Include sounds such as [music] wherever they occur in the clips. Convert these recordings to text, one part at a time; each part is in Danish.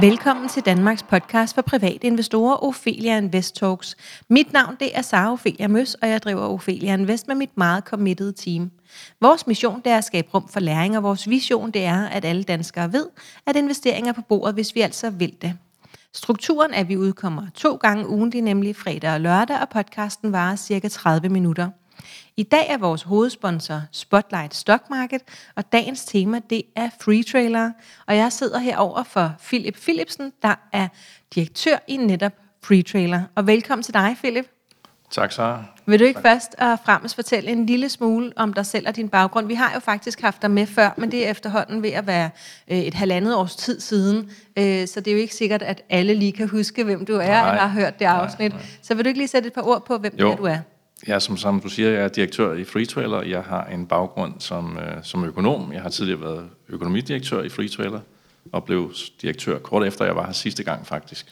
Velkommen til Danmarks podcast for private investorer, Ophelia Invest Talks. Mit navn det er Sara Ophelia Møs, og jeg driver Ophelia Invest med mit meget committed team. Vores mission det er at skabe rum for læring, og vores vision det er, at alle danskere ved, at investeringer er på bordet, hvis vi altså vil det. Strukturen er, at vi udkommer to gange ugentlig, nemlig fredag og lørdag, og podcasten varer cirka 30 minutter. I dag er vores hovedsponsor Spotlight Stock Market, og dagens tema det er free trailer. Og jeg sidder herover for Philip Philipsen, der er direktør i netop free trailer. Og velkommen til dig, Philip. Tak, Sara. Vil du ikke tak. først og fremmest fortælle en lille smule om dig selv og din baggrund? Vi har jo faktisk haft dig med før, men det er efterhånden ved at være øh, et halvandet års tid siden. Øh, så det er jo ikke sikkert, at alle lige kan huske, hvem du er, nej, eller har hørt det afsnit. Nej, nej. Så vil du ikke lige sætte et par ord på, hvem jo. det er, du er? Ja, som, som du siger, jeg er direktør i Freetrailer. Jeg har en baggrund som, øh, som økonom. Jeg har tidligere været økonomidirektør i Freetrailer og blev direktør kort efter, jeg var her sidste gang faktisk.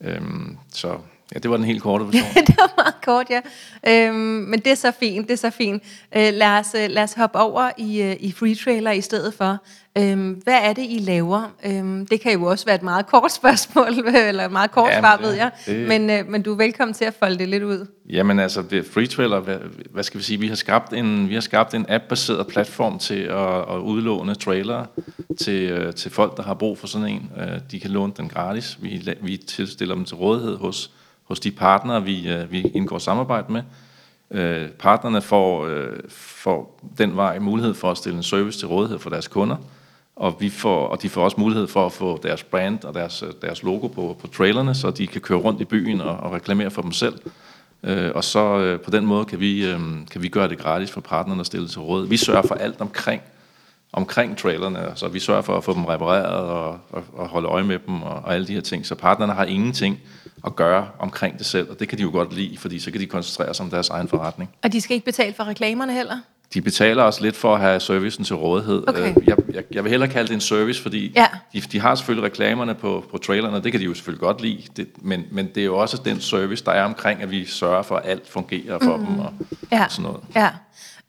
Øhm, så ja, det var den helt korte [laughs] version. det var meget kort, ja. Øhm, men det er så fint, det er så fint. Øh, lad, os, øh, lad os hoppe over i, øh, i Freetrailer i stedet for. Øhm, hvad er det, I laver? Øhm, det kan jo også være et meget kort spørgsmål, [laughs] eller et meget kort ja, svar, ved jeg. Det... Men, øh, men du er velkommen til at folde det lidt ud. Jamen altså, Free Trailer, hvad, hvad skal vi sige, vi har skabt en, vi har skabt en app-baseret platform til at, at udlåne trailere til, øh, til folk, der har brug for sådan en. De kan låne den gratis. Vi, vi tilstiller dem til rådighed hos, hos de partnere, vi, øh, vi indgår samarbejde med. Øh, partnerne får, øh, får den vej mulighed for at stille en service til rådighed for deres kunder og, vi får, og de får også mulighed for at få deres brand og deres, øh, deres logo på, på trailerne, så de kan køre rundt i byen og, og reklamere for dem selv. Øh, og så øh, på den måde kan vi, øh, kan vi gøre det gratis for partnerne at stille til råd. Vi sørger for alt omkring, omkring trailerne, så vi sørger for at få dem repareret og, og, og holde øje med dem og, og alle de her ting. Så partnerne har ingenting at gøre omkring det selv, og det kan de jo godt lide, fordi så kan de koncentrere sig om deres egen forretning. Og de skal ikke betale for reklamerne heller? de betaler også lidt for at have servicen til rådighed. Okay. Øh, jeg, jeg, jeg vil hellere kalde det en service, fordi ja. de, de har selvfølgelig reklamerne på, på trailerne, det kan de jo selvfølgelig godt lide, det, men, men det er jo også den service, der er omkring, at vi sørger for, at alt fungerer for mm. dem og, ja. sådan noget. Ja,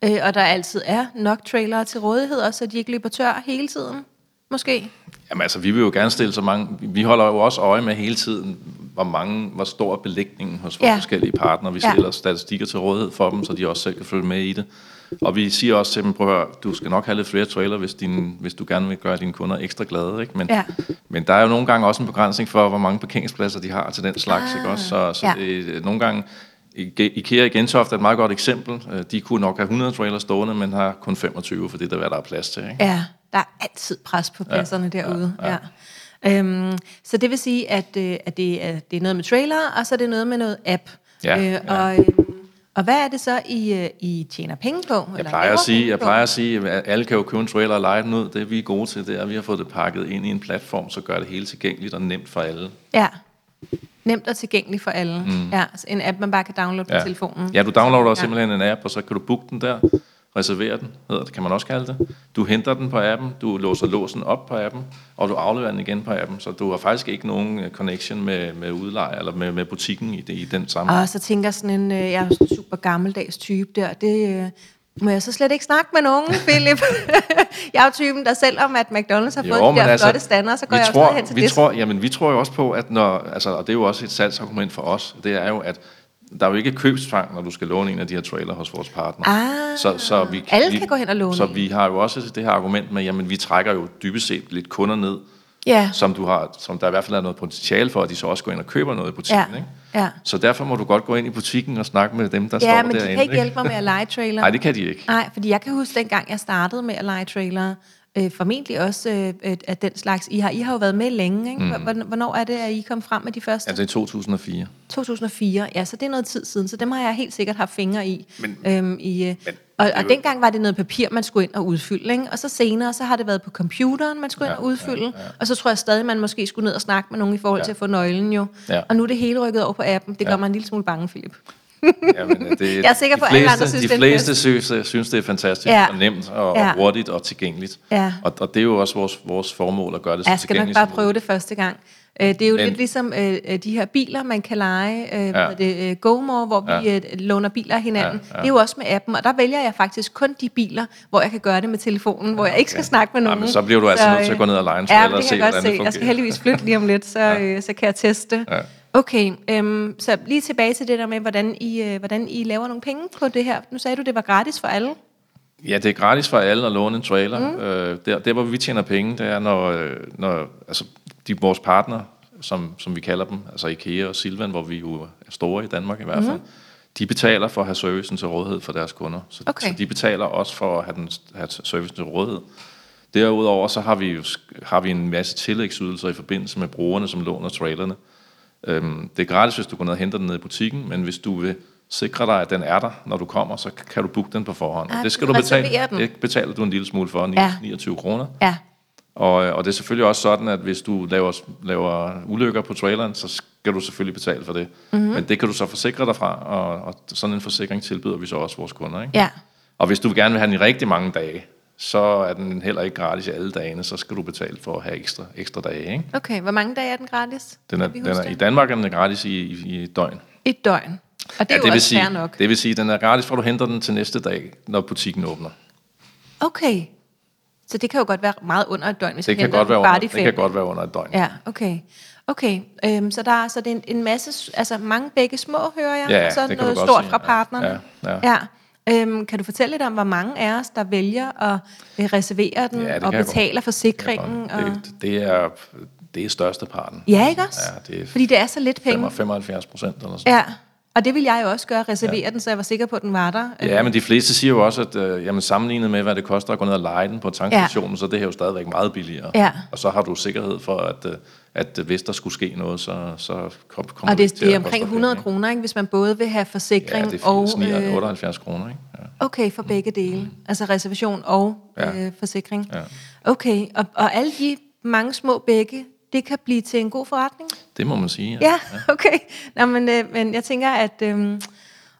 øh, og der altid er nok trailere til rådighed, også så de ikke løber tør hele tiden, måske? Jamen altså, vi vil jo gerne stille så mange, vi holder jo også øje med hele tiden, hvor mange, hvor stor er belægningen hos vores ja. forskellige partnere. Vi stiller ja. statistikker til rådighed for dem, så de også selv kan følge med i det. Og vi siger også til dem, prøv at høre, du skal nok have lidt flere trailer, hvis, din, hvis du gerne vil gøre dine kunder ekstra glade. Ikke? Men, ja. men der er jo nogle gange også en begrænsning for, hvor mange parkeringspladser de har til den slags. Ah, ikke også? Så, så ja. det, nogle gange, IKEA i Gentofte er et meget godt eksempel. Øh, de kunne nok have 100 trailers stående, men har kun 25, for det er hvad der er plads til. Ikke? Ja, der er altid pres på pladserne ja, derude. Ja, ja. Ja. Øhm, så det vil sige, at, øh, at det, er, det er noget med trailer, og så er det noget med noget app. Ja, øh, ja. Og, øhm, og hvad er det så, I, øh, I tjener penge på? Jeg eller plejer, at sige, jeg plejer at sige, at alle kan jo købe en trailer og lege den ud. Det vi er gode til, det er, at vi har fået det pakket ind i en platform, så gør det hele tilgængeligt og nemt for alle. Ja, nemt og tilgængeligt for alle. Mm. Ja, altså en app, man bare kan downloade ja. på telefonen. Ja, du downloader ja. simpelthen en app, og så kan du booke den der reservere den, hedder det, kan man også kalde det. Du henter den på appen, du låser låsen op på appen, og du afleverer den igen på appen, så du har faktisk ikke nogen øh, connection med, med udleje eller med, med butikken i, det, i den sammenhæng. Og så tænker sådan en, øh, jeg er en super gammeldags type der, det, øh, må jeg så slet ikke snakke med nogen, Philip? [laughs] jeg er jo typen, der selvom at McDonald's har fået jo, de der altså, flotte stander, så går jeg tror, også hen til vi det. Tror, jamen, vi tror jo også på, at når, altså, og det er jo også et salgsargument for os, det er jo, at der er jo ikke købstvang, når du skal låne en af de her trailer hos vores partner. Ah, så, så vi, alle vi, kan gå hen og låne Så vi har jo også det her argument med, jamen vi trækker jo dybest set lidt kunder ned, ja. som, du har, som der i hvert fald er noget potentiale for, at de så også går ind og køber noget i butikken. Ja. Ikke? Ja. Så derfor må du godt gå ind i butikken og snakke med dem, der ja, står derinde. Ja, men de kan ikke hjælpe mig med at lege trailer. Nej, det kan de ikke. Nej, fordi jeg kan huske dengang, jeg startede med at lege trailer, øh, formentlig også øh, at den slags. I har, I har jo været med længe, ikke? Mm. Hvornår er det, at I kom frem med de første? Altså i 2004. 2004, ja, så det er noget tid siden, så dem har jeg helt sikkert haft fingre i. Men, øhm, i øh, men, og, og dengang var det noget papir, man skulle ind og udfylde, ikke? og så senere, så har det været på computeren, man skulle ja, ind og udfylde, ja, ja. og så tror jeg stadig, man måske skulle ned og snakke med nogen i forhold ja. til at få nøglen jo. Ja. Og nu er det hele rykket over på appen. Det gør ja. mig en lille smule bange, Philip. Jamen, øh, det, jeg er sikker på, at alle andre synes, de fleste synes, øh, synes, det er fantastisk ja. og nemt og, ja. og hurtigt og tilgængeligt. Ja. Og, og det er jo også vores, vores formål at gøre det så Jeg skal nok bare prøve det første gang. Øh, det er jo Men- lidt ligesom øh, de her biler, man kan lege, øh, Ja. ja. det, øh, GoMore, hvor vi Ja. øh, låner biler af hinanden. Ja, Ja, ja. ja. Det er jo også med appen, og der vælger jeg faktisk kun de biler, hvor jeg kan gøre det med telefonen, hvor jeg ikke skal snakke med nogen. men så bliver du altså nødt til at gå ned og lege en Ja, det se, kan jeg godt se. det Jeg skal heldigvis flytte lige om lidt, så, ja. øh, så kan jeg teste. Ja. Okay, øhm, så lige tilbage til det der med, hvordan I, øh, hvordan I laver nogle penge på det her. Nu sagde du, det var gratis for alle. Ja, det er gratis for alle at låne en trailer. Mm. Øh, der, der, hvor vi tjener penge, det er, når, øh, når altså, de, vores partner, som, som vi kalder dem, altså IKEA og Silvan, hvor vi jo er store i Danmark i hvert fald, mm. de betaler for at have servicen til rådighed for deres kunder. Så, Okay. så de betaler også for at have, den, have servicen til rådighed. Derudover så har vi jo har vi en masse tillægsydelser i forbindelse med brugerne, som låner trailerne. Øhm, det er gratis, hvis du går ned og henter den ned i butikken, men hvis du vil sikre dig, at den er der, når du kommer, så kan du booke den på forhånd. Ah, og det skal du betale. den. Det betaler du en lille smule for, Ja. 29 kroner. Ja. Og, og det er selvfølgelig også sådan, at hvis du laver, laver ulykker på traileren, så skal du selvfølgelig betale for det. Mhm. Mm-hmm. Men det kan du så forsikre dig fra, og, og sådan en forsikring tilbyder vi så også vores kunder. Ikke? Ja. Og hvis du gerne vil have den i rigtig mange dage, så er den heller ikke gratis i alle dagene, så skal du betale for at have ekstra, ekstra dage. Ikke? Okay, hvor mange dage er den gratis? Den er, den er, I det? Danmark er den gratis i, i, i et døgn. Et døgn. Og det er ja, jo vil også sige, fair nok. det vil sige, at den er gratis, for du henter den til næste dag, når butikken åbner. Okay. Så det kan jo godt være meget under et døgn, hvis Det jeg kan, godt være under, de det kan godt være under et døgn. Ja, okay. Okay, øhm, så der er så det er en, en masse, altså mange begge små, hører jeg, Ja, og så det noget stort sige, fra ja. partnerne. Ja, ja. ja. Øhm, kan du fortælle lidt om, hvor mange af os, der vælger at øh, reservere den Ja, det og betaler forsikringen? Og... Det, det, er, det er største parten. Ja, ikke også? Ja, det er Fordi det er så lidt penge. 75 procent eller sådan Ja, og det vil jeg jo også gøre, reservere ja. den, så jeg var sikker på, at den var der. Ja, men de fleste siger jo også, at øh, jamen, sammenlignet med, hvad det koster at gå ned og lege den på tankstationen, ja. så er det her jo stadigvæk meget billigere. Ja. Og så har du sikkerhed for, at, øh, at øh, hvis der skulle ske noget, så, så kom, kommer Og ikke det, til det er omkring dig 100 penge, kroner, ikke, hvis man både vil have forsikring Ja, det er og... 80, 79, øh, 78 kroner, ikke? Ja. Okay, for begge dele. Altså reservation og Ja. øh, forsikring. Ja. Okay, og, og alle de mange små begge, det kan blive til en god forretning? Det må man sige. Ja, [laughs] okay. Nå, men, øh, men jeg tænker, at... Øh,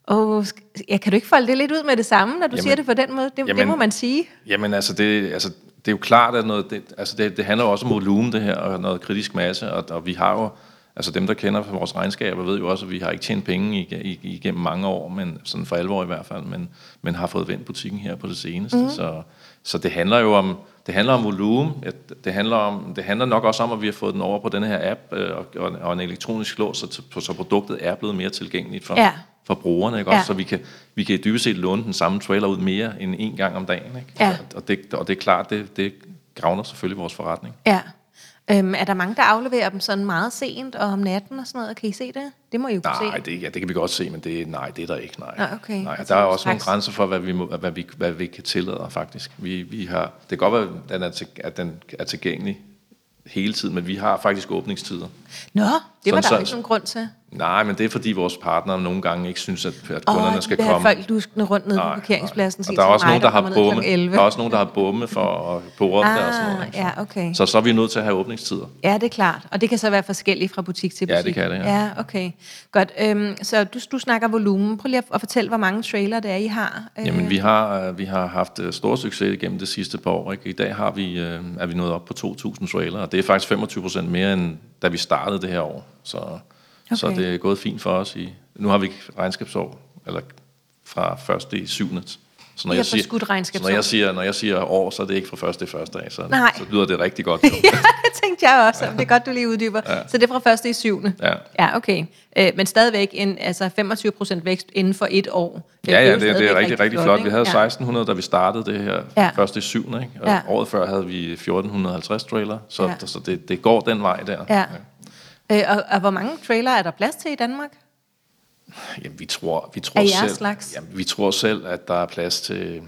åh, sk- ja, kan du ikke folde det lidt ud med det samme, når du Jamen- siger det på den måde? Det, det jamen- må man sige. Jamen altså, det, altså, det er jo klart, at noget, det, altså, det, det handler også om volumen, det her, og noget kritisk masse, og, og vi har jo, altså dem, der kender vores regnskaber, ved jo også, at vi har ikke tjent penge ig- ig- igennem mange år, men sådan for alvor i hvert fald, men, men har fået vendt butikken her på det seneste. Mm. Så, så det handler jo om, det handler om volumen, det handler, om, det handler nok også om, at vi har fået den over på den her app, øh, og, og, en elektronisk lås, så, så produktet er blevet mere tilgængeligt for, Ja. for brugerne, ikke? Ja. Også, så vi kan, vi kan dybest set låne den samme trailer ud mere end en gang om dagen. Ikke? Ja. Og, det, og det er klart, det, det gavner selvfølgelig vores forretning. Ja. Øhm, er der mange, der afleverer dem sådan meget sent og om natten og sådan noget? Kan I se det? Det må I jo kunne Nej, se. det, ja, det kan vi godt se, men det, nej, det er der ikke. Nej. Nå, okay. nej Altså, der er også nogle straks. grænser for, hvad vi, må, hvad vi, hvad vi kan tillade, faktisk. Vi, vi har, det kan godt være, at den er, til, at den er tilgængelig hele tiden, men vi har faktisk åbningstider. Nå, det var Sådan der så- ikke nogen grund til. Nej, men det er fordi vores partnere nogle gange ikke synes, at, at Åh, kunderne de skal komme. folk luskende rundt nede på Nej, parkeringspladsen. nej. sige Og der er også mig, nogen, der har ned bomme. 11. Der er også nogen, der har bomme for at på der og sådan Ah, noget. ja, okay. Så, så er vi nødt til at have åbningstider. Ja, det er klart. Og det kan så være forskelligt fra butik til butik. Ja, det kan det, ja. Ja, okay. Godt. Øhm, så du, du snakker volumen. Prøv lige at, fortælle, hvor mange trailer det er, I har. Øh, Jamen, vi har, øh, vi har haft øh, stor succes igennem det sidste par år. Ikke? I dag har vi, øh, er vi nået op på 2.000 trailer, og det er faktisk 25 procent mere, end da vi startede det her år. Så, okay. så det er gået fint for os. I, nu har vi regnskabsår, eller fra første i syvende. Så når, jeg siger, så når, jeg siger, når jeg siger år, så er det ikke fra første i første af, så, Nej. så lyder det rigtig godt. [laughs] ja, det tænkte jeg også. Det er godt, du lige uddyber. Ja. Så det er fra første i syvende. Ja. Ja, okay. Øh, men stadigvæk en, altså 25 procent vækst inden for et år. Ja, er ja, jo det, det er rigtig, rigtig flot. Vi ikke? havde ja. 1600, da vi startede det her Ja. ja. første i syvende, ikke? Og Ja. ja. året før havde vi 1450 trailer, så, Ja. ja. så det, det går den vej der. Ja. Øh, og, og hvor mange trailer er der plads til i Danmark? Jamen, vi tror, vi tror selv, slags? Jamen, vi tror selv, at der er plads til...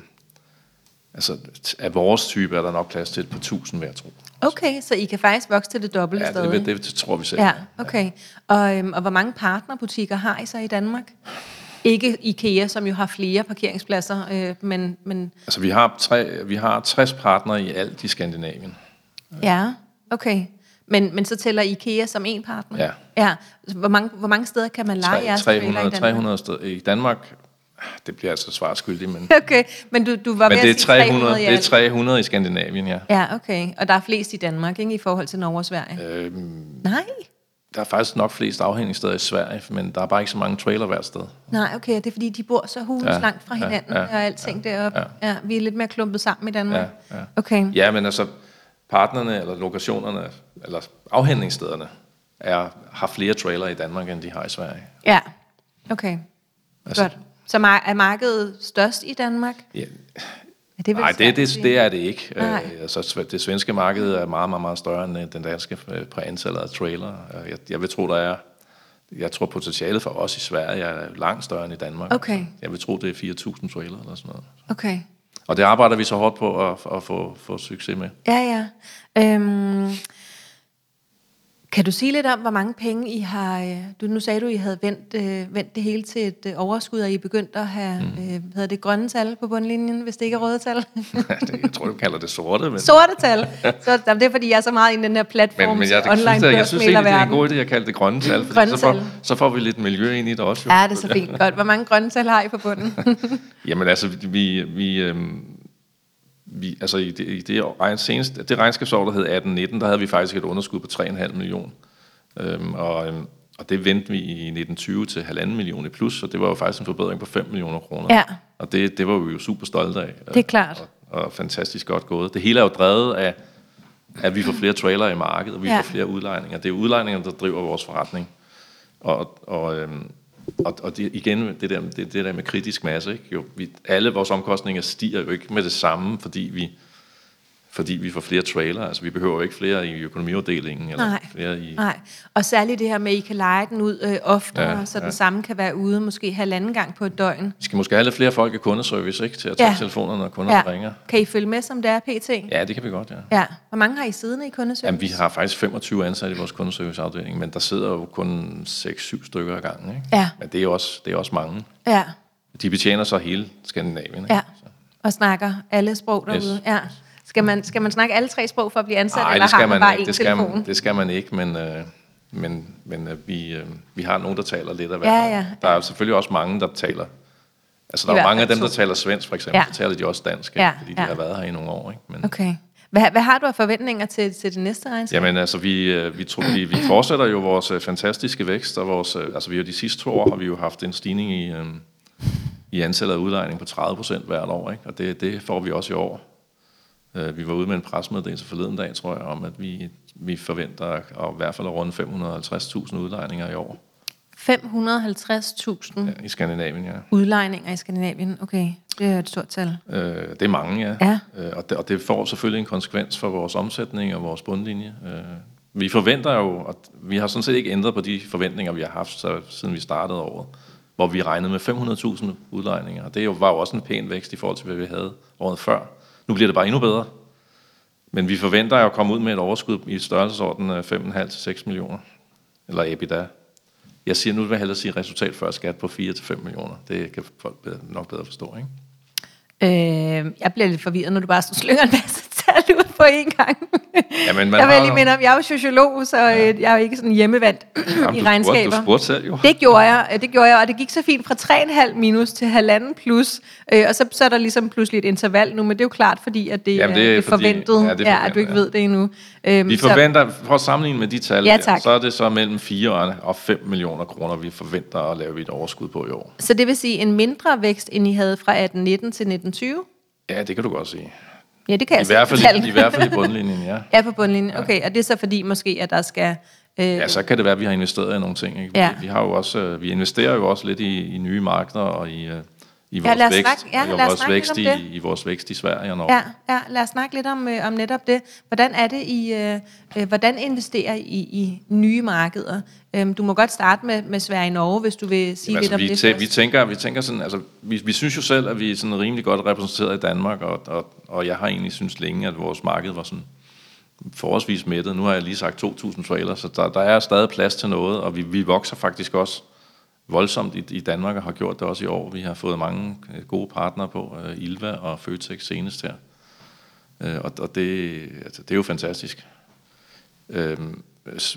Altså, af vores type er der nok plads til et par tusind, vil jeg tro. Okay, så I kan faktisk vokse til det dobbelte Ja, stadig? det, det, det tror vi selv. Ja, okay. Og, øhm, og hvor mange partnerbutikker har I så i Danmark? Ikke IKEA, som jo har flere parkeringspladser, øh, men, men Altså, vi har, tre, vi har 60 partnere i alt i Skandinavien. ja, okay. Men, men så tæller IKEA som en partner? Ja. ja. Hvor, mange, hvor mange steder kan man lege jeres Tre- trailer i 300, Danmark? 300 steder. I Danmark Det bliver altså svar skyldig, men, Okay, men du, du var men ved det er at sige 300, 300 i det er alt. 300 i Skandinavien, ja. Ja, okay. Og der er flest i Danmark, ikke? I forhold til Norge og Sverige. Øhm, Nej. der er faktisk nok flest afhængigsteder i Sverige, men der er bare ikke så mange trailer hvert sted. Nej, okay. Det er fordi, de bor så hulens Ja, ja, langt fra ja, hinanden ja, og alting ja, deroppe. ja. Ja. ja. vi er lidt mere klumpet sammen i Danmark. Ja, ja. Okay. Ja, men altså, partnerne eller lokationerne, eller afhængningsstederne, er, har flere trailer i Danmark, end de har i Sverige. Ja, okay. Altså- Godt. Så er markedet størst i Danmark? Ja, det er vel nej, det, det, det er det ikke. Nej. Øh, altså, det svenske marked er meget, meget, meget større end øh, den danske øh, på antallet af trailer. Jeg, jeg vil tro, der er... Jeg tror, potentialet for os i Sverige er langt større end i Danmark. Okay. Jeg vil tro, det er 4.000 trailer eller sådan noget. Okay. Og det arbejder vi så hårdt på at, at få, få succes med. Ja, ja. Øhm, kan du sige lidt om, hvor mange penge I har... øh, Du, nu sagde du, I havde vendt, øh, vendt det hele til et øh, overskud, og I er begyndt at have mm. øh, hvad hedder det, grønne tal på bundlinjen, hvis det ikke er røde tal. [laughs] Jeg tror, du kalder det sorte, men... Sorte tal. [laughs] Så, jamen, det er, fordi jeg er så meget i den her platform Men, men jeg, online synes, at, jeg synes egentlig, det er en god idé at kalde det grønne tal, [laughs] Grønne så, får, så får vi lidt miljø ind i det også. Jo. Ja, det er så fint. Godt. Hvor mange grønne tal har I på bunden? Jamen altså, vi, vi, øhm, vi altså i det, i det, seneste, det regnskabsår, der hed 18-19, der havde vi faktisk et underskud på 3,5 millioner. Øhm, og, øhm, og det vendte vi i 1920 til 1,5 million i plus, så det var jo faktisk en forbedring på 5 millioner kroner. Ja. Og det, det var vi jo super stolte af. Det er klart. Og, og fantastisk godt gået. Det hele er jo drevet af, at vi får flere trailere i markedet, og vi Ja. ja. får flere udlejninger. Det er udlejningerne, der driver vores forretning. Og, og, øhm, og, og det, igen, det der, det, det der med kritisk masse, ikke? Jo, vi, alle vores omkostninger stiger jo ikke med det samme, fordi vi, fordi vi får flere trailer. Altså, vi behøver ikke flere i økonomiafdelingen, eller Nej. flere i... Nej. Og særligt det her med, at I kan lege den ud øh, oftere, Ja, så den ja. samme kan være ude måske halvanden gang på et døgn. Vi skal måske have lidt flere folk i kundeservice, ikke? Til at tage Ja. telefonerne, når kunderne ja. ringer. Kan I følge med, som det er pt? Ja, det kan vi godt, ja. ja. Hvor mange har I siddende i kundeservice? Jamen, vi har faktisk 25 ansatte i vores kundeserviceafdeling, men der sidder jo kun 6-7 stykker ad gangen, ikke? Ja. Men det er også, det er også mange. Ja, De betjener så hele Skandinavien, ikke? ja. Og snakker alle sprog derude. Yes. Ja. Skal man, skal man snakke alle tre sprog for at blive ansat, Nej, eller det skal har man bare ikke. én Det skal, telefon? man, det skal man ikke, men, øh, men, men øh, vi, øh, vi har nogen, der taler lidt af hver. Ja, ja, Der er selvfølgelig også mange, der taler... Altså, der I er mange af dem, der taler svensk, for eksempel. Ja. Så taler de også dansk, Ja, fordi de ja. har været her i nogle år, ikke? Men, Okay. Hvad, hvad har du af forventninger til, til det næste regnskab? Jamen altså, vi, øh, vi, tror, vi, vi fortsætter jo vores øh, fantastiske vækst, og vores, øh, altså vi har de sidste to år har vi jo haft en stigning i, øh, i antallet af udlejning på 30 procent hvert år, ikke? og det, det får vi også i år. Øh, Vi var ude med en pressemeddelelse forleden dag, tror jeg, om at vi, vi forventer at, at i hvert fald at runde 550.000 udlejninger i år 550.000 ja, i Skandinavien, ja. udlejninger i Skandinavien. Okay, det er et stort tal. Øh, det er mange, ja. Ja. Øh, og, det, og det får selvfølgelig en konsekvens for vores omsætning og vores bundlinje. Øh, vi forventer jo, og vi har sådan set ikke ændret på de forventninger, vi har haft, så, siden vi startede året, hvor vi regnede med 500.000 udlejninger. Og det jo- var jo også en pæn vækst i forhold til, hvad vi havde året før. Nu bliver det bare endnu bedre. Men vi forventer at komme ud med et overskud i størrelsesorden 5,5-6 øh, millioner. Eller EBITDA. Jeg siger nu, vil jeg hellere sige resultat før skat på 4-5 millioner. Det kan folk bedre- nok bedre forstå, ikke? Øh, jeg bliver lidt forvirret, når du bare slynger en masse [laughs] tal ud på én gang. Jamen, man jeg vil har- lige minde om, jeg er jo sociolog, så ja. jeg er jo ikke sådan hjemmevandt [clears throat] Jamen, i du regnskaber. Spurgte, du spurgte selv jo. Det gjorde jeg, øh, det gjorde jeg, og det gik så fint fra 3,5 minus til halvanden plus, øh, og så, så er der ligesom pludselig et interval nu, men det er jo klart, fordi at det, Jamen, det er, det fordi- forventet, ja, det er ja, at du ikke forventet, ja. ved det endnu. Øhm, Vi forventer, for at sammenligne med de tal, Ja, tak. så er det så mellem 4 og 5 millioner kroner, vi forventer at lave et overskud på i år. Så det vil sige en mindre vækst, end I havde fra 1819 til 1920? Ja, det kan du godt sige. Ja, det kan jeg I hvert, på fald. I hvert fald i bundlinjen, ja. [laughs] Ja, på bundlinjen. Okay, og det er så fordi måske, at der skal... Øh, Ja, så kan det være, at vi har investeret i nogle ting. Ikke? Ja. Vi, vi, har jo også, øh, vi investerer jo også lidt i, i nye markeder og i, øh, i Ja, vores lad os vækst, snakke- ja, i lad os vores vækst i, det. i vores vækst i Sverige og Norge. Ja, ja, lad os snakke lidt om, øh, om netop det. Hvordan er det i, øh, øh, hvordan investerer I i nye markeder? Øhm, du må godt starte med, med Sverige og Norge, hvis du vil sige Jamen, lidt altså, om vi, det tæ- først. vi, tænker, vi tænker sådan, altså, vi, vi synes jo selv, at vi er sådan rimelig godt repræsenteret i Danmark, og, og, og jeg har egentlig synes længe, at vores marked var sådan forholdsvis mættet. Nu har jeg lige sagt 2.000 trailers, så der, der er stadig plads til noget, og vi, vi vokser faktisk også voldsomt i, i Danmark, og har gjort det også i år. Vi har fået mange øh, gode partnere på, uh, Ilva og Føtex senest her. Uh, og og det, altså, det er jo fantastisk. Øhm,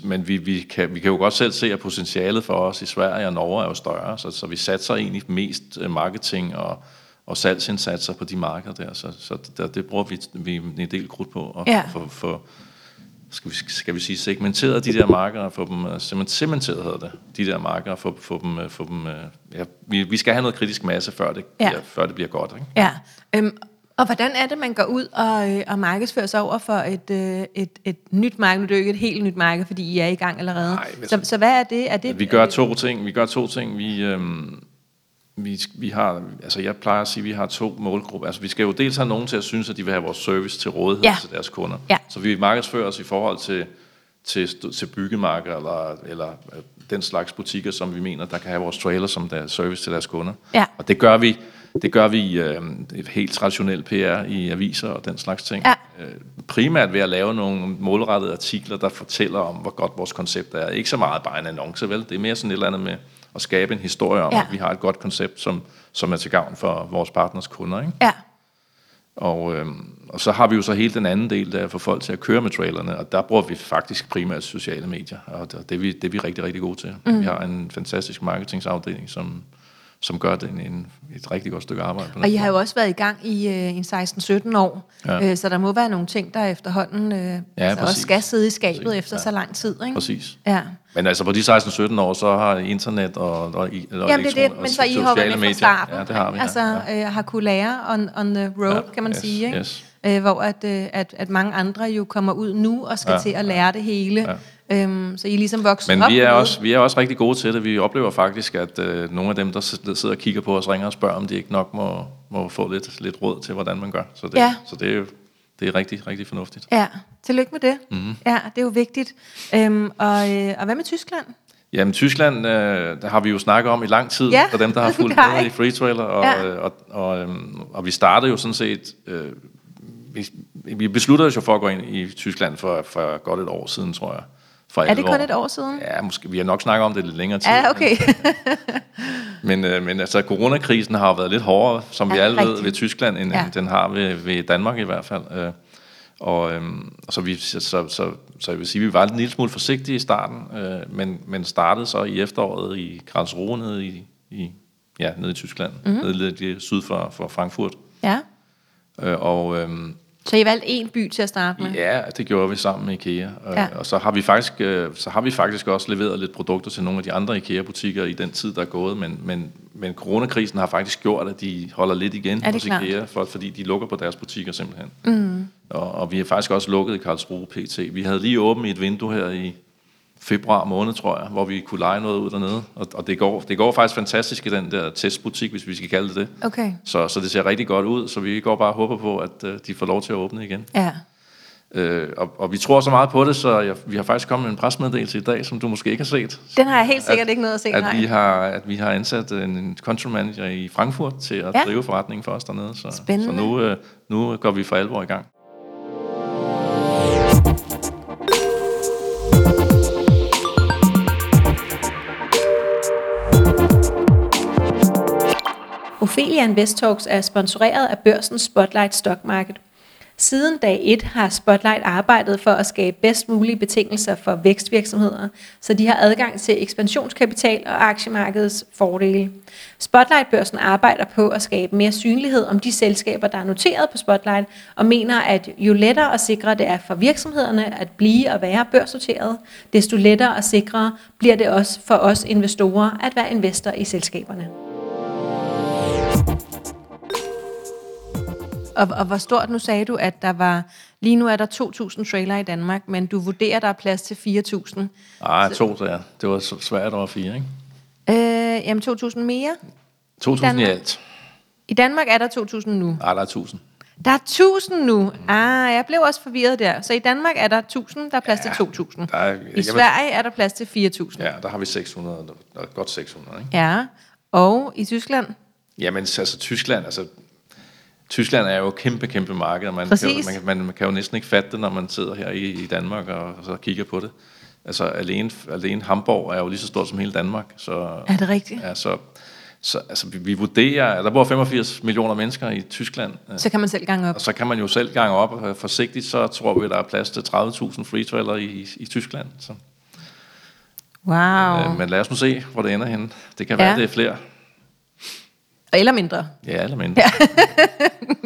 men vi, vi, kan, vi kan jo godt selv se, at potentialet for os i Sverige og Norge er jo større, så, så vi satser egentlig mest øh, marketing og, og salgsindsatser på de markeder der, så, så det, det bruger vi, vi en del krudt på at Ja. få, få skal vi, skal vi sige, segmenteret de der markeder, få dem øh, cement- cementeret hedder det, de der markeder, få, få dem, øh, få dem øh, ja, vi, vi skal have noget kritisk masse, før det, Ja. bliver, før det bliver godt, ikke? Ja. Øhm, og hvordan er det, man går ud og, og markedsfører sig over for et, et, et nyt marked? Nu er det jo ikke et helt nyt marked, fordi I er i gang allerede. Nej, så, så hvad er det? Er det Vi gør to ting. Vi gør to ting. Vi, øhm, vi, vi har, altså jeg plejer at sige, at vi har to målgrupper. Altså vi skal jo dels have nogen til at synes, at de vil have vores service til rådighed Ja. til deres kunder. Ja. Så vi markedsfører os i forhold til, til, til byggemarker eller, eller øh, den slags butikker, som vi mener, der kan have vores trailer som der service til deres kunder. Ja. Og det gør vi, det gør vi øh, et helt traditionelt PR i aviser og den slags ting. Ja. Øh, primært ved at lave nogle målrettede artikler, der fortæller om, hvor godt vores koncept er. Ikke så meget bare en annonce, vel? Det er mere sådan et eller andet med at skabe en historie om, Ja. at vi har et godt koncept, som, som er til gavn for vores partners kunder. Ikke? Ja. Og, øhm, og så har vi jo så hele den anden del, der er få folk til at køre med trailerne, og der bruger vi faktisk primært sociale medier, og det, det, er, vi, det er vi rigtig, rigtig gode til. Mm. Vi har en fantastisk marketingsafdeling, som, som gør det en, en, et rigtig godt stykke arbejde. På Og I har jo også været i gang i øh, en 16-17 år, Ja. ja. øh, så der må være nogle ting, der efterhånden øh, altså også skal sidde i skabet Præcis, efter ja. så lang tid. Ikke? Præcis. Ja. Men altså på de 16-17 år, så har internet og, og, og Jamen det er det, men så I har været med fra starten. Ja, det har vi. Altså ja. øh, har kunne lære on, on the road, Ja, kan man yes, sige. Ikke? yes. Øh, hvor at, øh, at, at mange andre jo kommer ud nu og skal Ja, til at lære det hele. Øhm, så I er ligesom vokset Men op vi er, også, vi er også rigtig gode til det. Vi oplever faktisk, at øh, nogle af dem, der sid- sidder og kigger på os, ringer og spørger, om de ikke nok må, må få lidt, lidt råd til, hvordan man gør. Så det, Ja. så det, er, det er rigtig, rigtig fornuftigt. Ja, tillykke med det. Mhm. Mm-hmm. Ja, det er jo vigtigt. Øhm, og, øh, og hvad med Tyskland? Jamen Tyskland, øh, der har vi jo snakket om i lang tid, Ja, for dem, der har [laughs] fulgt med I. Free Trailer. Og, Ja. ja. og, og, øhm, og vi startede jo sådan set... Øh, vi, vi besluttede os jo for at gå ind i Tyskland for, for godt et år siden, tror jeg. For Er det kun et år siden? Ja, måske. Vi har nok snakket om det lidt længere tid. Ja, okay. Men, [laughs] øh, men altså, coronakrisen har jo været lidt hårdere, som vi Ja, alle ved, rigtigt. ved Tyskland, end Ja. den har ved, ved Danmark i hvert fald. Øh, og øhm, så, vi, så, så, så, så jeg vil sige, at vi var en lille smule forsigtige i starten, øh, men, men startede så i efteråret i Karlsruhe nede i, i, ja, nede i Tyskland, Mhm. mm-hmm. nede lidt syd for, for Frankfurt. ja. Øh, og øhm, Så I valgte én by til at starte med? Ja, det gjorde vi sammen med IKEA. Og, Ja. og så har vi faktisk øh, så har vi faktisk også leveret lidt produkter til nogle af de andre IKEA-butikker i den tid, der er gået, men, men, men coronakrisen har faktisk gjort, at de holder lidt igen hos klart. IKEA, for, fordi de lukker på deres butikker simpelthen. Mm. Og, og vi har faktisk også lukket i Karlsruhe PT. Vi havde lige åbent et vindue her i februar måned, tror jeg, hvor vi kunne lege noget ud dernede. Og, og det, går, det går faktisk fantastisk i den der testbutik, hvis vi skal kalde det det. Okay. Så, så det ser rigtig godt ud, så vi går bare og håber på, at øh, de får lov til at åbne igen. Ja. Øh, og, og vi tror så meget på det, så jeg, vi har faktisk kommet med en presmeddelelse i dag, som du måske ikke har set. Den har jeg helt sikkert ikke noget at se, At nej. vi, har, at vi har ansat en, control manager i Frankfurt til at ja. drive forretningen for os dernede. Så, Spændende. så nu, øh, nu går vi for alvor i gang. Ophelia Invest er sponsoreret af børsen Spotlight Stock Market. Siden dag 1 har Spotlight arbejdet for at skabe bedst mulige betingelser for vækstvirksomheder, så de har adgang til ekspansionskapital og aktiemarkedets fordele. Spotlight-børsen arbejder på at skabe mere synlighed om de selskaber, der er noteret på Spotlight, og mener, at jo lettere og sikrere det er for virksomhederne at blive og være børsnoteret, desto lettere og sikrere bliver det også for os investorer at være investor i selskaberne. Og, og hvor stort, nu sagde du, at der var, lige nu er der 2.000 trailer i Danmark, men du vurderer, der er plads til 4.000. Nej, to der. Det var svært over fire, ikke? Øh, jamen 2.000 mere. 2.000 i alt. I Danmark er der 2.000 nu. Nej, der er 1.000. Der er 1.000 nu. Ah, jeg blev også forvirret der. Så i Danmark er der 1.000, der er plads til 2.000. Der er, I Sverige er der plads til 4.000. Ja, der har vi 600, der er godt 600, ikke? Ja. Og i Tyskland? Jamen, altså Tyskland, altså Tyskland er jo et kæmpe, kæmpe marked, og man kan, jo, man, man, kan jo næsten ikke fatte det, når man sidder her i, i Danmark og, og så kigger på det. Altså alene, alene Hamburg er jo lige så stort som hele Danmark, så, Er det rigtigt? ja, så, Så altså, vi, vi vurderer, at der bor 85 millioner mennesker i Tyskland, Så kan man selv gange op. og så kan man jo selv gange op og forsigtigt, så tror vi, der er plads til 30.000 free trailer i, i Tyskland. Så, Wow. øh, men lad os nu se, hvor det ender henne. Det kan Ja. være, det er flere. Eller mindre. Ja, eller mindre. [laughs]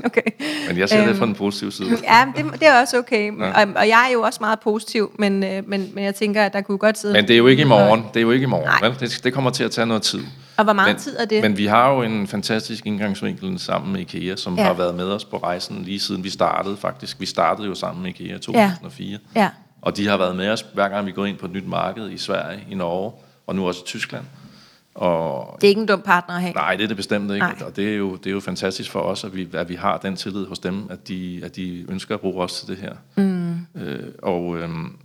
Okay. Men jeg ser det Øhm. fra den positive side. Ja, det, det er også okay. Ja. Og, og jeg er jo også meget positiv, men, øh, men, men jeg tænker, at der kunne godt sidde... Men det er jo ikke i morgen. Det er jo ikke i morgen. Nej. Vel? Det, det kommer til at tage noget tid. Og hvor meget men, tid er det? Men vi har jo en fantastisk indgangsvinkel sammen med IKEA, som Ja. ja. har været med os på rejsen lige siden vi startede faktisk. Vi startede jo sammen med IKEA i 2004. Ja. Og de har været med os, hver gang vi går ind på et nyt marked i Sverige, i Norge, og nu også i Tyskland. Og Det er ikke en dum partner at have. nej, det er det bestemt ikke. Nej. Og det er, jo, det er jo fantastisk for os, at vi, at vi har den tillid hos dem, at de, at de ønsker at bruge os til det her. Mm. Øh, og øhm,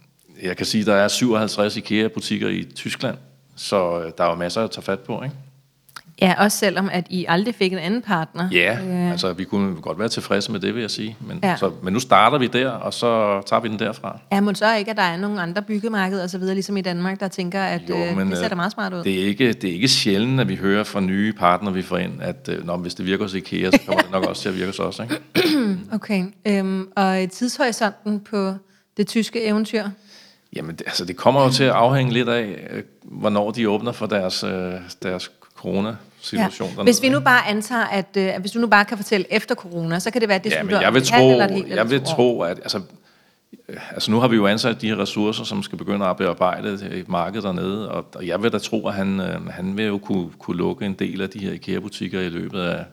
jeg kan sige, at der er 57 IKEA-butikker i Tyskland, så øh, der er jo masser at tage fat på, ikke? Ja, også selvom at I aldrig fik en anden partner. Ja, Øh, altså vi kunne godt være tilfredse med det, vil jeg sige. Men, Ja. så, men nu starter vi der, og så tager vi den derfra. Ja, men så ikke, at der er nogle andre byggemarkeder og så videre, ligesom i Danmark, der tænker, at Jo, øh, men, det ser øh, da meget smart ud. Det er ikke, det er ikke sjældent, at vi hører fra nye partnere, vi får ind, at øh, når, hvis det virker hos IKEA, så kommer det nok også til at virke hos os. Ikke? [clears throat] Okay. Øhm, og tidshorisonten på det tyske eventyr? Jamen, det, altså, det kommer jo til at afhænge lidt af, øh, hvornår de åbner for deres, øh, deres corona-situation. dernede, Hvis vi nu bare antager, at øh, hvis du nu bare kan fortælle efter corona, så kan det være, at det Ja, men slutter jeg vil tro, eller helt jeg vil tro, at altså, altså nu har vi jo ansat de her ressourcer, som skal begynde at bearbejde et marked dernede, og, og jeg vil da tro, at han, øh, han vil jo kunne, kunne lukke en del af de her IKEA-butikker i løbet af,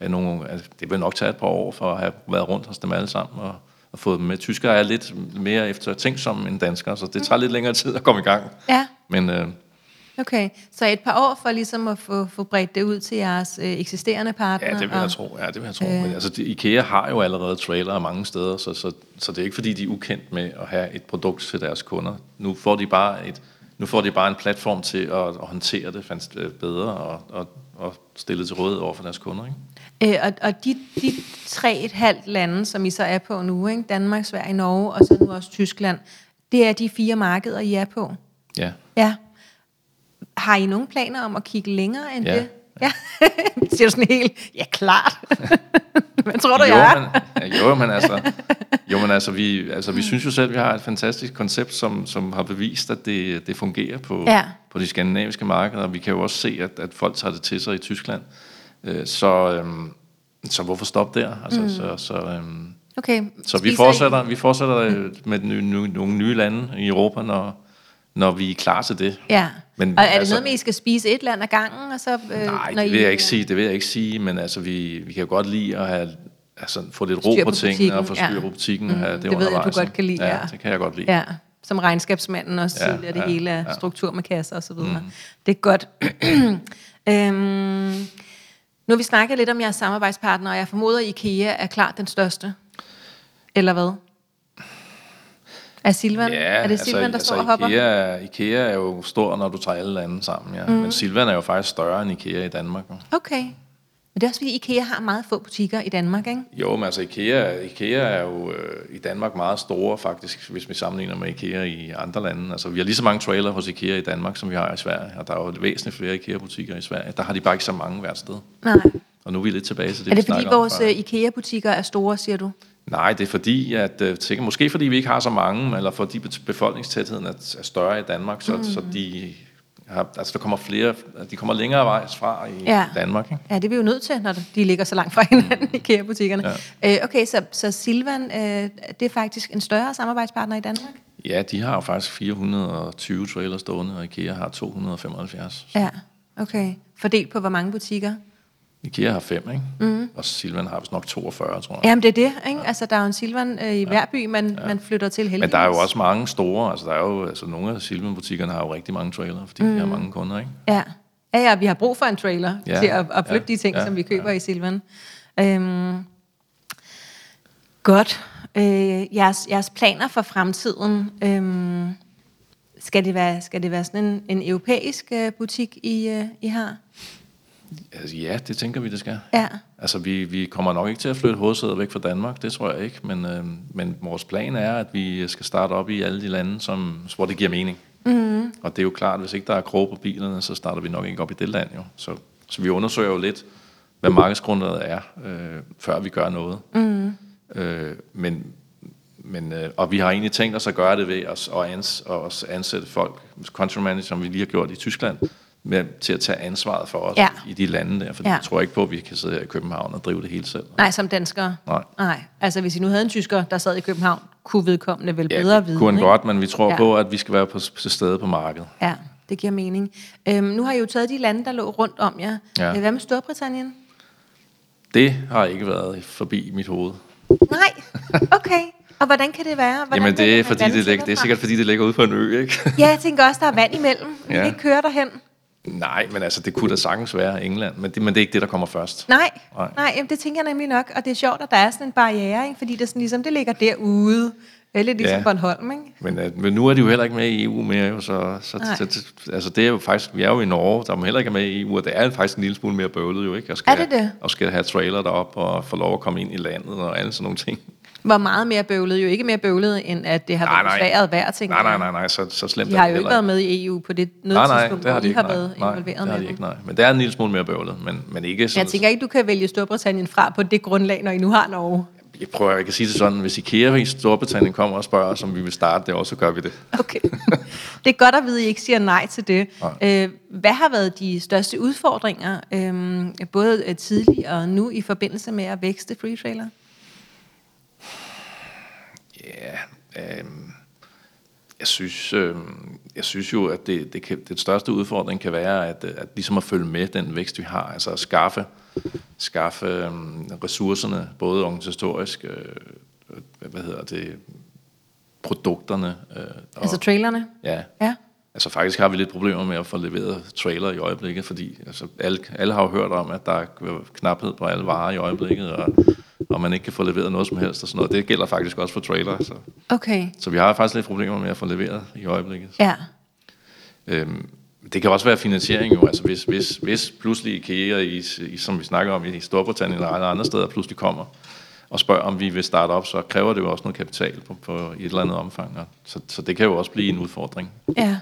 af nogle, altså, det vil nok tage et par år for at have været rundt hos dem alle sammen og, og fået dem med. Tyskere er lidt mere eftertænksomme end danskere, så det tager lidt længere tid at komme i gang. Ja, Men øh, okay. Så et par år for ligesom at få, få bredt det ud til jeres øh, eksisterende partner. ja, det vil og, jeg tro. Ja, det vil jeg tro. Øh. Men, altså, de, IKEA har jo allerede trailere mange steder, så, så, så det er ikke fordi, de er ukendt med at have et produkt til deres kunder. Nu får de bare, et, nu får de bare en platform til at, at håndtere det fandt, øh, bedre og, og, og stille til rådighed over for deres kunder. Ikke? Øh, og, og de, de tre et halvt lande, som I så er på nu, ikke? Danmark, Sverige, Norge og så nu også Tyskland, det er de fire markeder, I er på. Ja. Ja. Har I nogle planer om at kigge længere end Ja. det? Ja. [laughs] Siger du sådan helt, ja klart. [laughs] Hvad tror du, jo, jeg er? men, ja, jo, men altså, jo, men altså, vi, altså, vi synes jo selv, at vi har et fantastisk koncept, som, som har bevist, at det, det fungerer på, Ja. på de skandinaviske markeder. Vi kan jo også se, at, at folk tager det til sig i Tyskland. Øh, så, øhm, så hvorfor stoppe der? Altså, mm. så, så, øhm, Okay. så vi Spiser I- fortsætter, vi fortsætter øh, med nye, nye, nogle nye lande i Europa, når, når vi er klar til det. Ja. Men og er det altså- noget med, at I skal spise et land ad gangen? Og så, øh, Nej, når det I, vil jeg ikke sige, det vil jeg ikke sige, men altså, vi, vi kan jo godt lide at have, altså, få lidt ro på, på tingene og få styr ja. på butikken. Mm, have det, det ved jeg, du godt kan lide, Ja, ja. det kan jeg godt lide. Ja, som regnskabsmanden også Ja, tidligere, det ja, hele ja. struktur med kasser og så videre. Mm. Det er godt. [clears throat] øhm, nu har vi snakket lidt om jeres samarbejdspartnere, og jeg formoder, at IKEA er klart den største. Eller hvad? Er Silvan? Ja, er det Silvan, der altså, står og hopper? IKEA, er- IKEA er jo stor, når du tager alle lande sammen, ja. Mm. Men Silvan er jo faktisk større end IKEA i Danmark. Okay. Men det er også fordi, IKEA har meget få butikker i Danmark, ikke? Jo, men altså IKEA, IKEA er jo øh, i Danmark meget store faktisk, hvis vi sammenligner med IKEA i andre lande. Altså vi har lige så mange trailer hos IKEA i Danmark, som vi har i Sverige. Og der er jo væsentligt flere IKEA-butikker i Sverige. Der har de bare ikke så mange hvert sted. Nej. Og nu er vi lidt tilbage til det, Er det fordi, vores øh, IKEA-butikker er store, siger du? Nej, det er fordi, at øh, sikkert, måske fordi vi ikke har så mange, eller fordi befolkningstætheden er, er større i Danmark, så, mm. så de har, altså der kommer flere, de kommer længere vejs fra i Ja. Danmark. Ikke? Ja, det er vi jo nødt til, når de ligger så langt fra hinanden, IKEA-butikkerne. Ja. Øh, okay, så, så Silvan, øh, det er faktisk en større samarbejdspartner i Danmark? Ja, de har jo faktisk 420 trailer stående, og IKEA har 275. Ja, okay. Fordelt på hvor mange butikker? IKEA har fem, ikke? Mm. Og Silvan har vist nok 42, tror jeg. Jamen, det er det, ikke? Altså, der er jo en Silvan øh, i hver by, man, man flytter til heldigvis. Men der er jo også mange store, altså der er jo, altså nogle af Silvan-butikkerne har jo rigtig mange trailer, fordi mm. de har mange kunder, ikke? Ja. ja, ja, vi har brug for en trailer ja. Ja, til at, at flytte ja, de ting, ja, som vi køber ja. i Silvan. Øhm, godt. Øh, jeres, jeres planer for fremtiden, øhm, skal, det være, skal det være sådan en, en europæisk øh, butik, I, øh, I har? Altså, ja, det tænker vi, det skal. Ja. Altså, vi, vi kommer nok ikke til at flytte hovedsædet væk fra Danmark, det tror jeg ikke, men, øh, men vores plan er, at vi skal starte op i alle de lande, som, hvor det giver mening. Mm. Og det er jo klart, at hvis ikke der er krog på bilerne, så starter vi nok ikke op i det land jo. Så, Så vi undersøger jo lidt, hvad markedsgrundlaget er, øh, før vi gør noget. Mm. Øh, men, men, øh, og vi har egentlig tænkt os at gøre det ved os at ans, os ansætte folk, country manager, som vi lige har gjort i Tyskland, med, til at tage ansvaret for os Ja. i de lande der. For Ja. jeg tror ikke på, at vi kan sidde her i København og drive det hele selv. Nej, som danskere. Nej. Nej. Altså, hvis I nu havde en tysker, der sad i København, kunne vedkommende vel Ja, bedre vide. kunne han ikke? godt, men vi tror Ja. ja. på, at vi skal være på, til stede på markedet. Ja, det giver mening. Øhm, nu har I jo taget de lande, der lå rundt om jer. Ja. Øh, Hvad med Storbritannien? Det har ikke været forbi mit hoved. Nej, okay. Og hvordan kan det være? Hvordan Jamen det er, fordi det, ligger, det er sikkert fordi, det ligger ude på en ø, ikke? Ja, jeg tænker også, der er vand imellem. Vi Ja. kan ikke køre derhen. Nej, men altså, det kunne da sagtens være England, men det, men det er ikke det, der kommer først. Nej, Nej. nej jamen, det tænker jeg nemlig nok. Og det er sjovt, at der er sådan en barriere, ikke? fordi det, sådan, ligesom, det ligger derude. Det er lidt ligesom Ja. Bornholm, ikke? Men, øh, men nu er de jo heller ikke med i EU mere, jo, så, så, Nej. så, så altså det er jo faktisk, vi er jo i Norge, der er heller ikke med i EU, og det er faktisk en lille smule mere bøvlet jo, ikke? Og skal, Er det det? Og skal have trailer derop og få lov at komme ind i landet og alle sådan nogle ting. Hvor meget mere bøvlet, jo ikke mere bøvlet, end at det har Nej, været nej. besværet hver ting. Nej, nej, nej, nej, så, så slemt De har jo ikke været med i EU på det noget Nej, nej, tidspunkt, det har de ikke, har nej. været nej, involveret det har de ikke, nej. Men det er en lille smule mere bøvlet, men, men ikke sådan... Jeg tænker ikke, du kan vælge Storbritannien fra på det grundlag, når I nu har Norge. Jeg prøver, jeg kan sige det sådan, hvis IKEA i Storbritannien kommer og spørger os, om vi vil starte det også, så gør vi det. Okay. [laughs] Det er godt at vide, at I ikke siger nej til det. Nej. Øh, hvad har været de største udfordringer, øhm, både øh, tidligere og nu, i forbindelse med at vækste free trailer? Ja, øhm, jeg synes, øhm, jeg synes jo, at det, det kan, den største udfordring kan være, at, øh, at ligesom at følge med den vækst, vi har, altså at skaffe, skaffe øhm, ressourcerne, både organisatorisk, øh, øh, hvad hedder det, produkterne. Øh, og, Altså trailerne? ja, Ja. Altså faktisk har vi lidt problemer med at få leveret trailer i øjeblikket, fordi altså, alle, alle har jo hørt om, at der er knaphed på alle varer i øjeblikket, og, [laughs] og man ikke kan få leveret noget som helst og sådan noget. Det gælder faktisk også for trailer, så, Okay. så vi har faktisk lidt problemer med at få leveret i øjeblikket. Ja. Øhm, det kan også være finansiering jo, altså hvis, hvis, hvis pludselig IKEA, i, i, som vi snakker om i Storbritannien eller andre steder, pludselig kommer og spørger, om vi vil starte op, så kræver det jo også noget kapital på, på i et eller andet omfang. Og så, så det kan jo også blive en udfordring. Ja.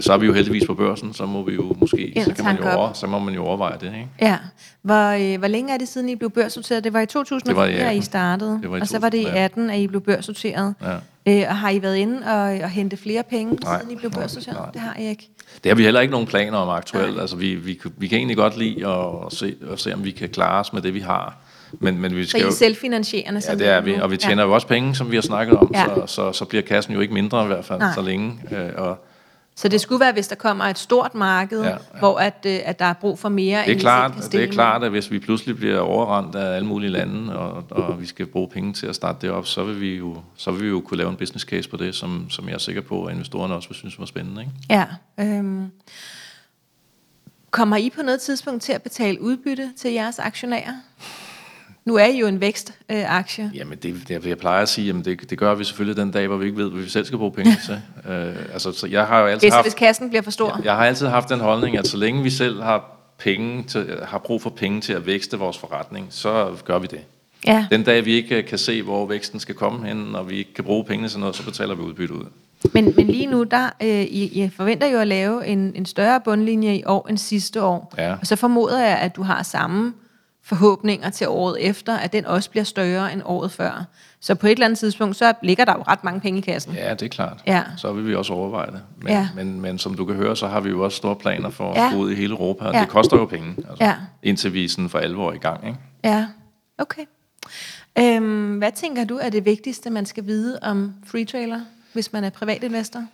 Så er vi jo heldigvis på børsen, så må vi jo måske, Ind så, kan man jo over, så må man jo overveje det, ikke? Ja. Hvor, øh, hvor længe er det siden, I blev børsnoteret? Det var i 2004, Det var i I 18. startede. Det var i og så var det i 2018. 18, at I blev børsnoteret. Ja. Øh, og har I været inde og, og hente flere penge, Nej. siden I blev Nej, børsnoteret? nej. Det har I ikke. Det har vi heller ikke nogen planer om aktuelt. Altså, vi, vi, vi kan egentlig godt lide at se, at se, om vi kan klare os med det, vi har. Men, men vi Så skal I er jo... selvfinansierende? Ja, det er vi, og vi tjener jo også penge, som vi har snakket om, Ja. så, så, så bliver kassen jo ikke mindre i hvert fald, Nej. så længe. Øh, og Så det skulle være, hvis der kommer et stort marked, ja, Ja, hvor at, øh, at der er brug for mere, det er, end klart, det er klart, at hvis vi pludselig bliver overrendt af alle mulige lande, og, og vi skal bruge penge til at starte det op, så vil vi jo, så vil vi jo kunne lave en business case på det, som, som jeg er sikker på, at investorerne også vil synes var spændende. Ikke? Ja. Øhm. Kommer I på noget tidspunkt til at betale udbytte til jeres aktionærer? Nu er I jo en vækstaktie. Øh, Jamen, det, det, jeg plejer at sige, jamen det, det gør vi selvfølgelig den dag, hvor vi ikke ved, hvad vi selv skal bruge penge til. [laughs] Øh, altså, så jeg har jo altid så haft... hvis kassen bliver for stor? Jeg har altid haft den holdning, at så længe vi selv har, penge til, har brug for penge til at vækste vores forretning, så gør vi det. Ja. Den dag, vi ikke kan se, hvor væksten skal komme hen, og vi ikke kan bruge pengene til noget, så betaler vi udbytte ud. Men, men lige nu, der, øh, I, I forventer jo at lave en, en større bundlinje i år end sidste år. Ja. Og så formoder jeg, at du har samme forhåbninger til året efter, at den også bliver større end året før. Så på et eller andet tidspunkt, så ligger der jo ret mange penge i kassen. Ja, det er klart. Ja. Så vil vi også overveje det. Men, Ja. men, men som du kan høre, så har vi jo også store planer for at Ja. gå ud i hele Europa, Ja. det koster jo penge, altså, Ja. indtil vi sådan for alvor i gang. Ikke? Ja, okay. Øhm, hvad tænker du er det vigtigste, man skal vide om free trailer, hvis man er privatinvestor?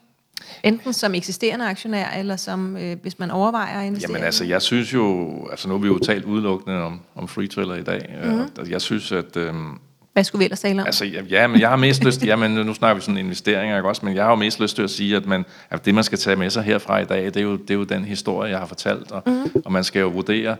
Enten som eksisterende aktionær, eller som øh, hvis man overvejer at investere? Jamen altså, jeg synes jo, altså nu har vi jo talt udelukkende om, om free trailer i dag, mm-hmm. og jeg synes, at... Øhm, Hvad skulle vi ellers tale om? Altså, ja, men jeg har mest lyst ja, men nu snakker vi sådan investeringer, ikke også? Men jeg har jo mest lyst til at sige, at, man, at det, man skal tage med sig herfra i dag, det er jo, det er jo den historie, jeg har fortalt, og, mm. og man skal jo vurdere,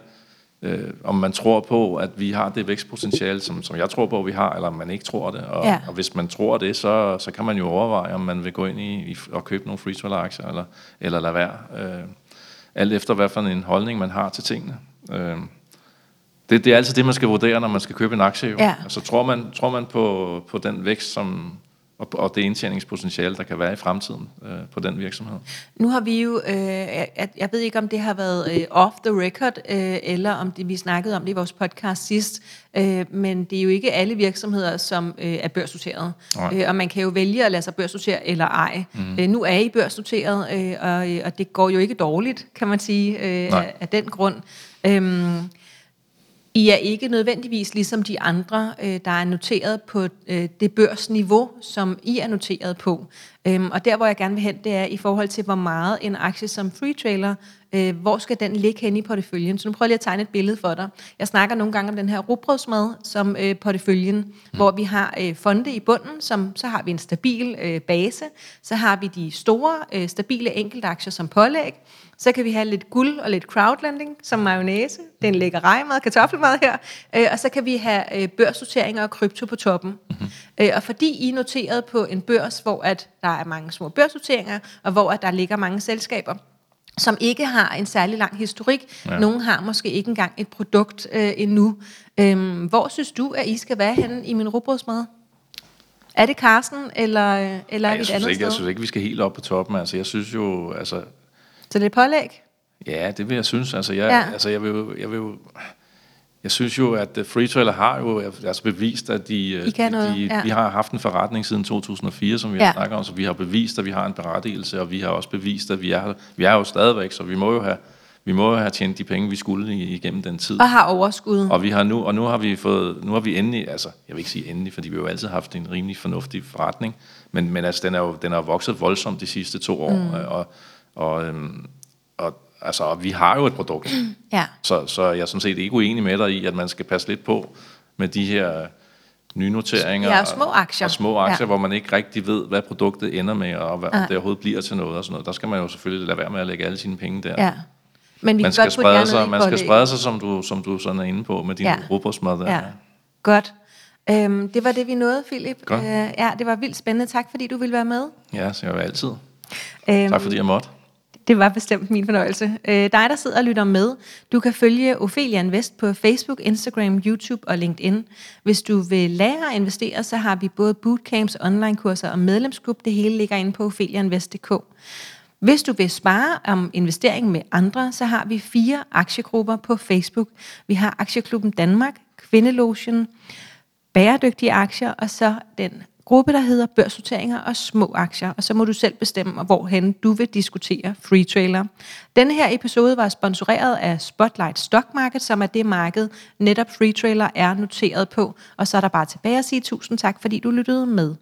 øh, om man tror på, at vi har det vækstpotentiale, som, som jeg tror på, vi har, eller om man ikke tror det. Og, Ja. og hvis man tror det, så, så kan man jo overveje, om man vil gå ind i, i og købe nogle free trailer aktier eller, eller lade være. Øh, alt efter, hvad for en holdning man har til tingene. Øh, det, det er altid det, man skal vurdere, når man skal købe en aktie. Jo. Ja. Altså, tror man, tror man på, på den vækst, som, og, og det indtjeningspotentiale, der kan være i fremtiden øh, på den virksomhed. Nu har vi jo, øh, jeg, jeg ved ikke om det har været øh, off the record, øh, eller om det, vi snakkede om det i vores podcast sidst, øh, men det er jo ikke alle virksomheder, som øh, er børsnoteret. Øh, og man kan jo vælge at lade sig børsnotere eller ej. Mm. Øh, nu er I børsnoteret, øh, og, og det går jo ikke dårligt, kan man sige, øh, af, af den grund. Øh, i er ikke nødvendigvis ligesom de andre, øh, der er noteret på øh, det børsniveau, som I er noteret på. Øhm, og der, hvor jeg gerne vil hen, det er i forhold til, hvor meget en aktie som free trailer, øh, hvor skal den ligge hen i porteføljen? Så nu prøver jeg lige at tegne et billede for dig. Jeg snakker nogle gange om den her rugbrødsmad som øh, porteføljen, mm. hvor vi har øh, fonde i bunden, som så har vi en stabil øh, base, så har vi de store, øh, stabile enkeltaktier som pålæg, så kan vi have lidt guld og lidt crowdlending som mayonnaise. Det er en lækker rejmad, kartoffelmad her. Øh, og så kan vi have øh, børssorteringer og krypto på toppen. Mm-hmm. Øh, og fordi I er noteret på en børs, hvor at der er mange små børssorteringer, og hvor at der ligger mange selskaber, som ikke har en særlig lang historik. Ja. Nogle har måske ikke engang et produkt øh, endnu. Øhm, hvor synes du, at I skal være henne i min rugbrødsmad? Er det Carsten, eller, eller ja, er det et andet sted? Ikke, jeg synes ikke, vi skal helt op på toppen. Altså, jeg synes jo, altså, så det er pålæg? Ja, det vil jeg synes. Altså, jeg, ja. altså, jeg, vil, jo, jeg vil jo, jeg synes jo, at Free Trailer har jo altså bevist, at de, øh, de, de ja. vi har haft en forretning siden 2004, som vi ja. har snakket om, så vi har bevist, at vi har en berettigelse, og vi har også bevist, at vi er, vi er jo stadigvæk, så vi må jo have, vi må jo have tjent de penge, vi skulle igennem den tid. Og har overskud. Og vi har nu, og nu har vi fået, nu har vi endelig, altså, jeg vil ikke sige endelig, fordi vi har jo altid haft en rimelig fornuftig forretning, men, men altså, den er jo, den er vokset voldsomt de sidste to år, mm. og, og, øhm, og altså, vi har jo et produkt. [clears throat] Ja. Så, så jeg er sådan set ikke uenig med dig i, at man skal passe lidt på med de her nye noteringer ja, og små aktier, og små aktier ja. hvor man ikke rigtig ved, hvad produktet ender med, og hvad, ja. det overhovedet bliver til noget og sådan noget. Der skal man jo selvfølgelig lade være med at lægge alle sine penge der. Ja. Men vi man skal sprede sig, man skal sprede sig, som du, som du sådan er inde på, med din ja. robotsmad der. Ja. Godt. Øhm, det var det, vi nåede, Philip. Øh, ja, det var vildt spændende. Tak, fordi du ville være med. Ja, så jeg vil altid. Øhm, tak, fordi jeg måtte. Det var bestemt min fornøjelse. Øh, dig, der sidder og lytter med, du kan følge Ophelia Invest på Facebook, Instagram, YouTube og LinkedIn. Hvis du vil lære at investere, så har vi både bootcamps, online-kurser og medlemsklub. Det hele ligger inde på opheliainvest.dk. Hvis du vil spare om investering med andre, så har vi fire aktiegrupper på Facebook. Vi har Aktieklubben Danmark, Kvindelotion, Bæredygtige Aktier, og så den gruppe, der hedder børsnoteringer og små aktier, og så må du selv bestemme, hvorhen du vil diskutere free trailer. Denne her episode var sponsoreret af Spotlight Stock Market, som er det marked, netop free trailer er noteret på. Og så er der bare tilbage at sige tusind tak, fordi du lyttede med.